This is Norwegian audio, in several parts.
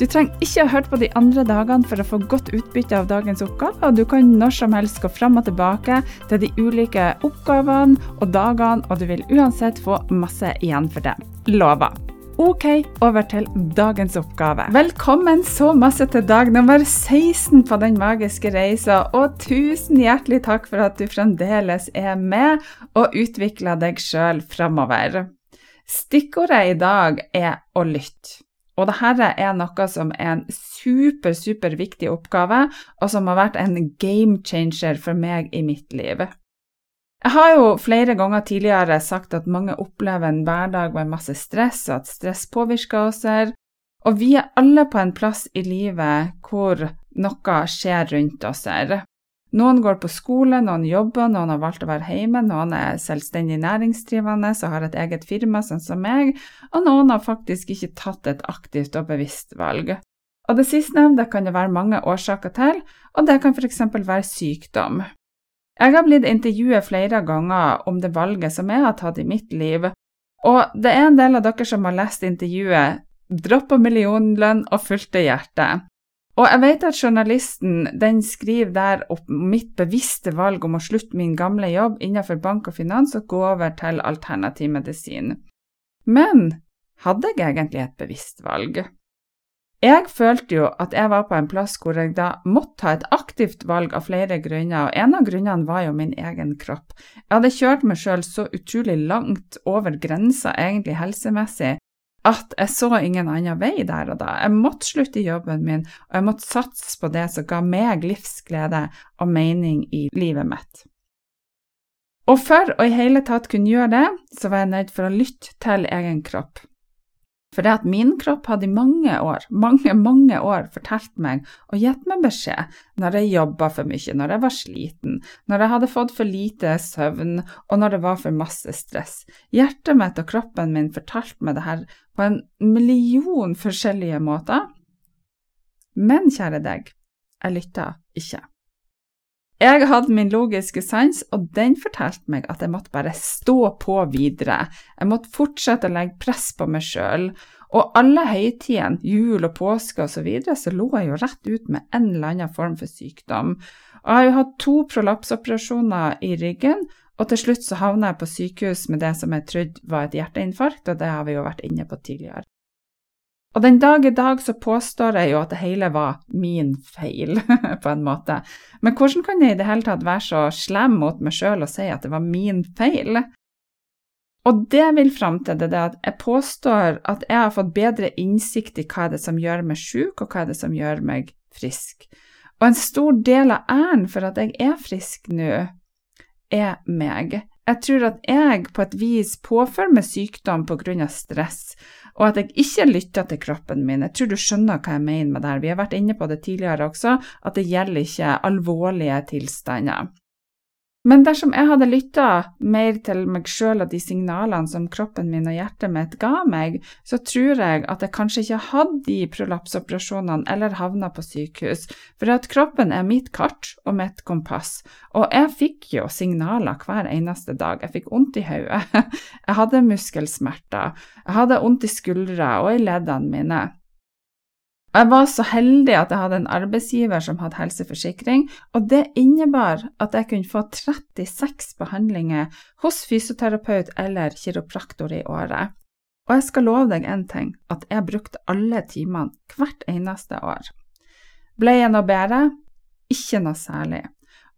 Du trenger ikke ha hørt på de andre dagene for å få godt utbytte av dagens oppgave, og du kan når som helst gå fram og tilbake til de ulike oppgavene og dagene, og du vil uansett få masse igjen for det. Lover. Ok, over til dagens oppgave. Velkommen så masse til dag nummer 16 på Den magiske reisa, og tusen hjertelig takk for at du fremdeles er med og utvikler deg sjøl framover. Stikkordet i dag er å lytte. Og dette er noe som er en super, super viktig oppgave, og som har vært en game changer for meg i mitt liv. Jeg har jo flere ganger tidligere sagt at mange opplever en hverdag med masse stress, og at stress påvirker oss, og vi er alle på en plass i livet hvor noe skjer rundt oss. Noen går på skole, noen jobber, noen har valgt å være hjemme, noen er selvstendig næringsdrivende og har et eget firma, sånn som meg, og noen har faktisk ikke tatt et aktivt og bevisst valg. Og det sistnevnte kan det være mange årsaker til, og det kan f.eks. være sykdom. Jeg har blitt intervjuet flere ganger om det valget som jeg har tatt i mitt liv, og det er en del av dere som har lest intervjuet Droppa millionlønn og fulgte hjertet. Og jeg vet at journalisten den skriver der om mitt bevisste valg om å slutte min gamle jobb innenfor bank og finans og gå over til alternativ medisin. Men hadde jeg egentlig et bevisst valg? Jeg følte jo at jeg var på en plass hvor jeg da måtte ta et aktivt valg av flere grunner, og en av grunnene var jo min egen kropp. Jeg hadde kjørt meg sjøl så utrolig langt over grensa, egentlig helsemessig, at jeg så ingen annen vei der og da. Jeg måtte slutte i jobben min, og jeg måtte satse på det som ga meg livsglede og mening i livet mitt. Og for å i hele tatt kunne gjøre det, så var jeg nødt for å lytte til egen kropp. For det at min kropp hadde i mange år, mange, mange år fortalt meg og gitt meg beskjed når jeg jobba for mye, når jeg var sliten, når jeg hadde fått for lite søvn og når det var for masse stress. Hjertet mitt og kroppen min fortalte meg det her på en million forskjellige måter. Men kjære deg, jeg lytta ikke. Jeg hadde min logiske sans, og den fortalte meg at jeg måtte bare stå på videre. Jeg måtte fortsette å legge press på meg sjøl. Og alle høytidene, jul og påske osv., så, videre, så lå jeg jo rett ut med en eller annen form for sykdom. Og jeg har jo hatt to prolapsoperasjoner i ryggen, og til slutt så havna jeg på sykehus med det som jeg trodde var et hjerteinfarkt, og det har vi jo vært inne på tidligere. Og den dag i dag så påstår jeg jo at det hele var min feil, på en måte. Men hvordan kan jeg i det hele tatt være så slem mot meg sjøl og si at det var min feil? Og det vil fram til, det at jeg påstår at jeg har fått bedre innsikt i hva det er som gjør meg sjuk, og hva det er som gjør meg frisk. Og en stor del av æren for at jeg er frisk nå, er meg. Jeg tror at jeg på et vis påfører meg sykdom av stress og at jeg ikke lytter til kroppen min. Jeg tror du skjønner hva jeg mener med det her. Vi har vært inne på det tidligere også, at det gjelder ikke alvorlige tilstander. Men dersom jeg hadde lytta mer til meg sjøl og de signalene som kroppen min og hjertet mitt ga meg, så tror jeg at jeg kanskje ikke hadde de prolapsoperasjonene eller havna på sykehus, for at kroppen er mitt kart og mitt kompass, og jeg fikk jo signaler hver eneste dag. Jeg fikk vondt i hodet, jeg hadde muskelsmerter, jeg hadde vondt i skuldra og i leddene mine. Jeg var så heldig at jeg hadde en arbeidsgiver som hadde helseforsikring, og det innebar at jeg kunne få 36 behandlinger hos fysioterapeut eller kiropraktor i året. Og jeg skal love deg én ting, at jeg brukte alle timene hvert eneste år. Ble jeg noe bedre? Ikke noe særlig.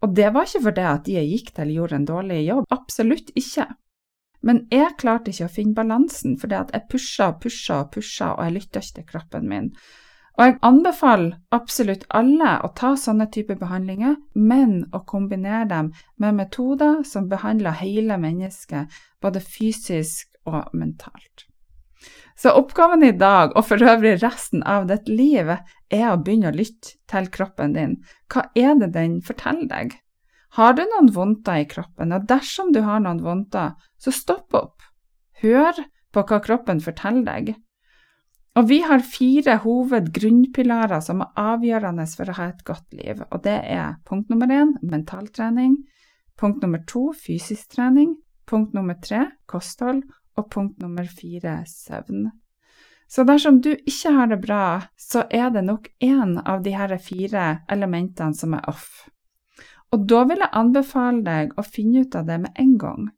Og det var ikke fordi at de jeg gikk til gjorde en dårlig jobb, absolutt ikke. Men jeg klarte ikke å finne balansen, fordi at jeg pusha og pusha og pusha, og jeg lytta ikke til kroppen min. Og jeg anbefaler absolutt alle å ta sånne typer behandlinger, men å kombinere dem med metoder som behandler hele mennesket, både fysisk og mentalt. Så oppgaven i dag, og for øvrig resten av ditt liv, er å begynne å lytte til kroppen din. Hva er det den forteller deg? Har du noen vondter i kroppen, og dersom du har noen vondter, så stopp opp. Hør på hva kroppen forteller deg. Og vi har fire hovedgrunnpilarer som er avgjørende for å ha et godt liv, og det er punkt nummer én mentaltrening, punkt nummer to fysisk trening, punkt nummer tre kosthold og punkt nummer fire søvn. Så dersom du ikke har det bra, så er det nok én av de her fire elementene som er off. Og da vil jeg anbefale deg å finne ut av det med en gang.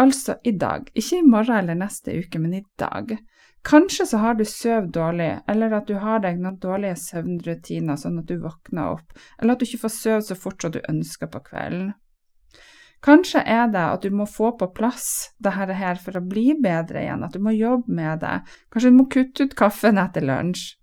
Altså i dag, ikke i morgen eller neste uke, men i dag. Kanskje så har du sovet dårlig, eller at du har deg noen dårlige søvnrutiner sånn at du våkner opp, eller at du ikke får sove så fort som du ønsker på kvelden. Kanskje er det at du må få på plass dette her for å bli bedre igjen, at du må jobbe med det. Kanskje du må kutte ut kaffen etter lunsj.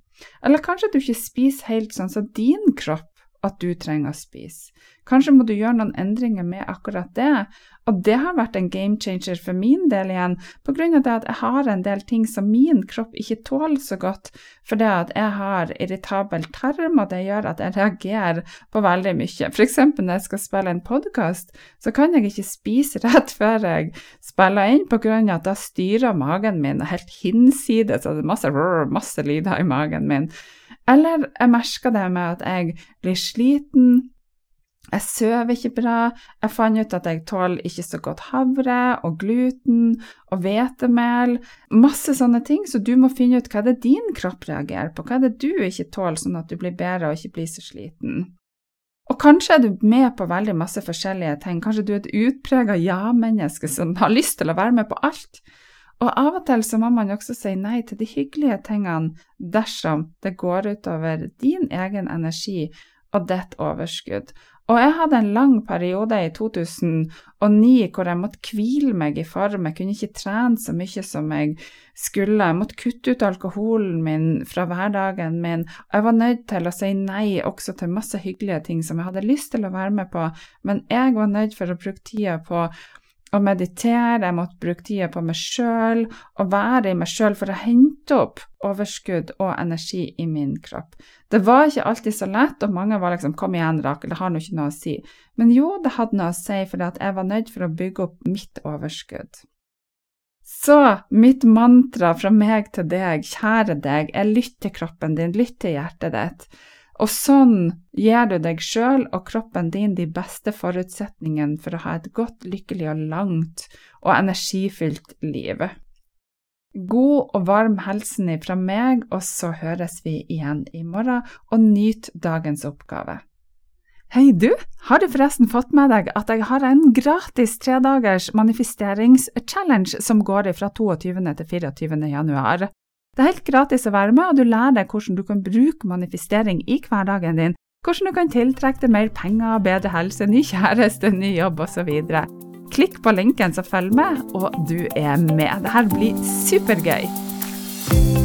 Eller kanskje du ikke spiser helt sånn som din kropp at du trenger å spise. Kanskje må du gjøre noen endringer med akkurat det, og det har vært en game changer for min del igjen, det at jeg har en del ting som min kropp ikke tåler så godt, fordi at jeg har irritabel tarm, og det gjør at jeg reagerer på veldig mye. Eksempel når jeg skal spille en podkast, så kan jeg ikke spise rett før jeg spiller inn, av at da styrer magen min helt hinsides, og det er masse, masse lyder i magen min. Eller jeg merker det med at jeg blir sliten, jeg sover ikke bra, jeg fant ut at jeg tåler ikke så godt havre og gluten og hvetemel, masse sånne ting, så du må finne ut hva det er din kropp reagerer på, hva er det du ikke tåler, sånn at du blir bedre og ikke blir så sliten. Og kanskje er du med på veldig masse forskjellige ting, kanskje du er et utprega ja-menneske som har lyst til å være med på alt. Og av og til så må man også si nei til de hyggelige tingene dersom det går utover din egen energi og ditt overskudd. Og jeg hadde en lang periode i 2009 hvor jeg måtte hvile meg i form. Jeg kunne ikke trene så mye som jeg skulle. Jeg måtte kutte ut alkoholen min fra hverdagen min. Jeg var nødt til å si nei også til masse hyggelige ting som jeg hadde lyst til å være med på, men jeg var nødt for å bruke tida på å meditere, jeg måtte bruke tida på meg sjøl og være i meg sjøl for å hente opp overskudd og energi i min kropp. Det var ikke alltid så lett, og mange var liksom 'kom igjen, Rakel, det har nå ikke noe å si'. Men jo, det hadde noe å si, for jeg var nødt for å bygge opp mitt overskudd. Så mitt mantra fra meg til deg, kjære deg, er lytt til kroppen din, lytt til hjertet ditt. Og sånn gir du deg sjøl og kroppen din de beste forutsetningene for å ha et godt, lykkelig og langt og energifylt liv. God og varm helsen fra meg, og så høres vi igjen i morgen, og nyt dagens oppgave. Hei du, har du forresten fått med deg at jeg har en gratis tredagers manifesteringschallenge som går fra 22. til 24. januar? Det er helt gratis å være med, og du lærer deg hvordan du kan bruke manifestering i hverdagen din, hvordan du kan tiltrekke deg mer penger, bedre helse, ny kjæreste, ny jobb osv. Klikk på linken som følger med, og du er med. Dette blir supergøy!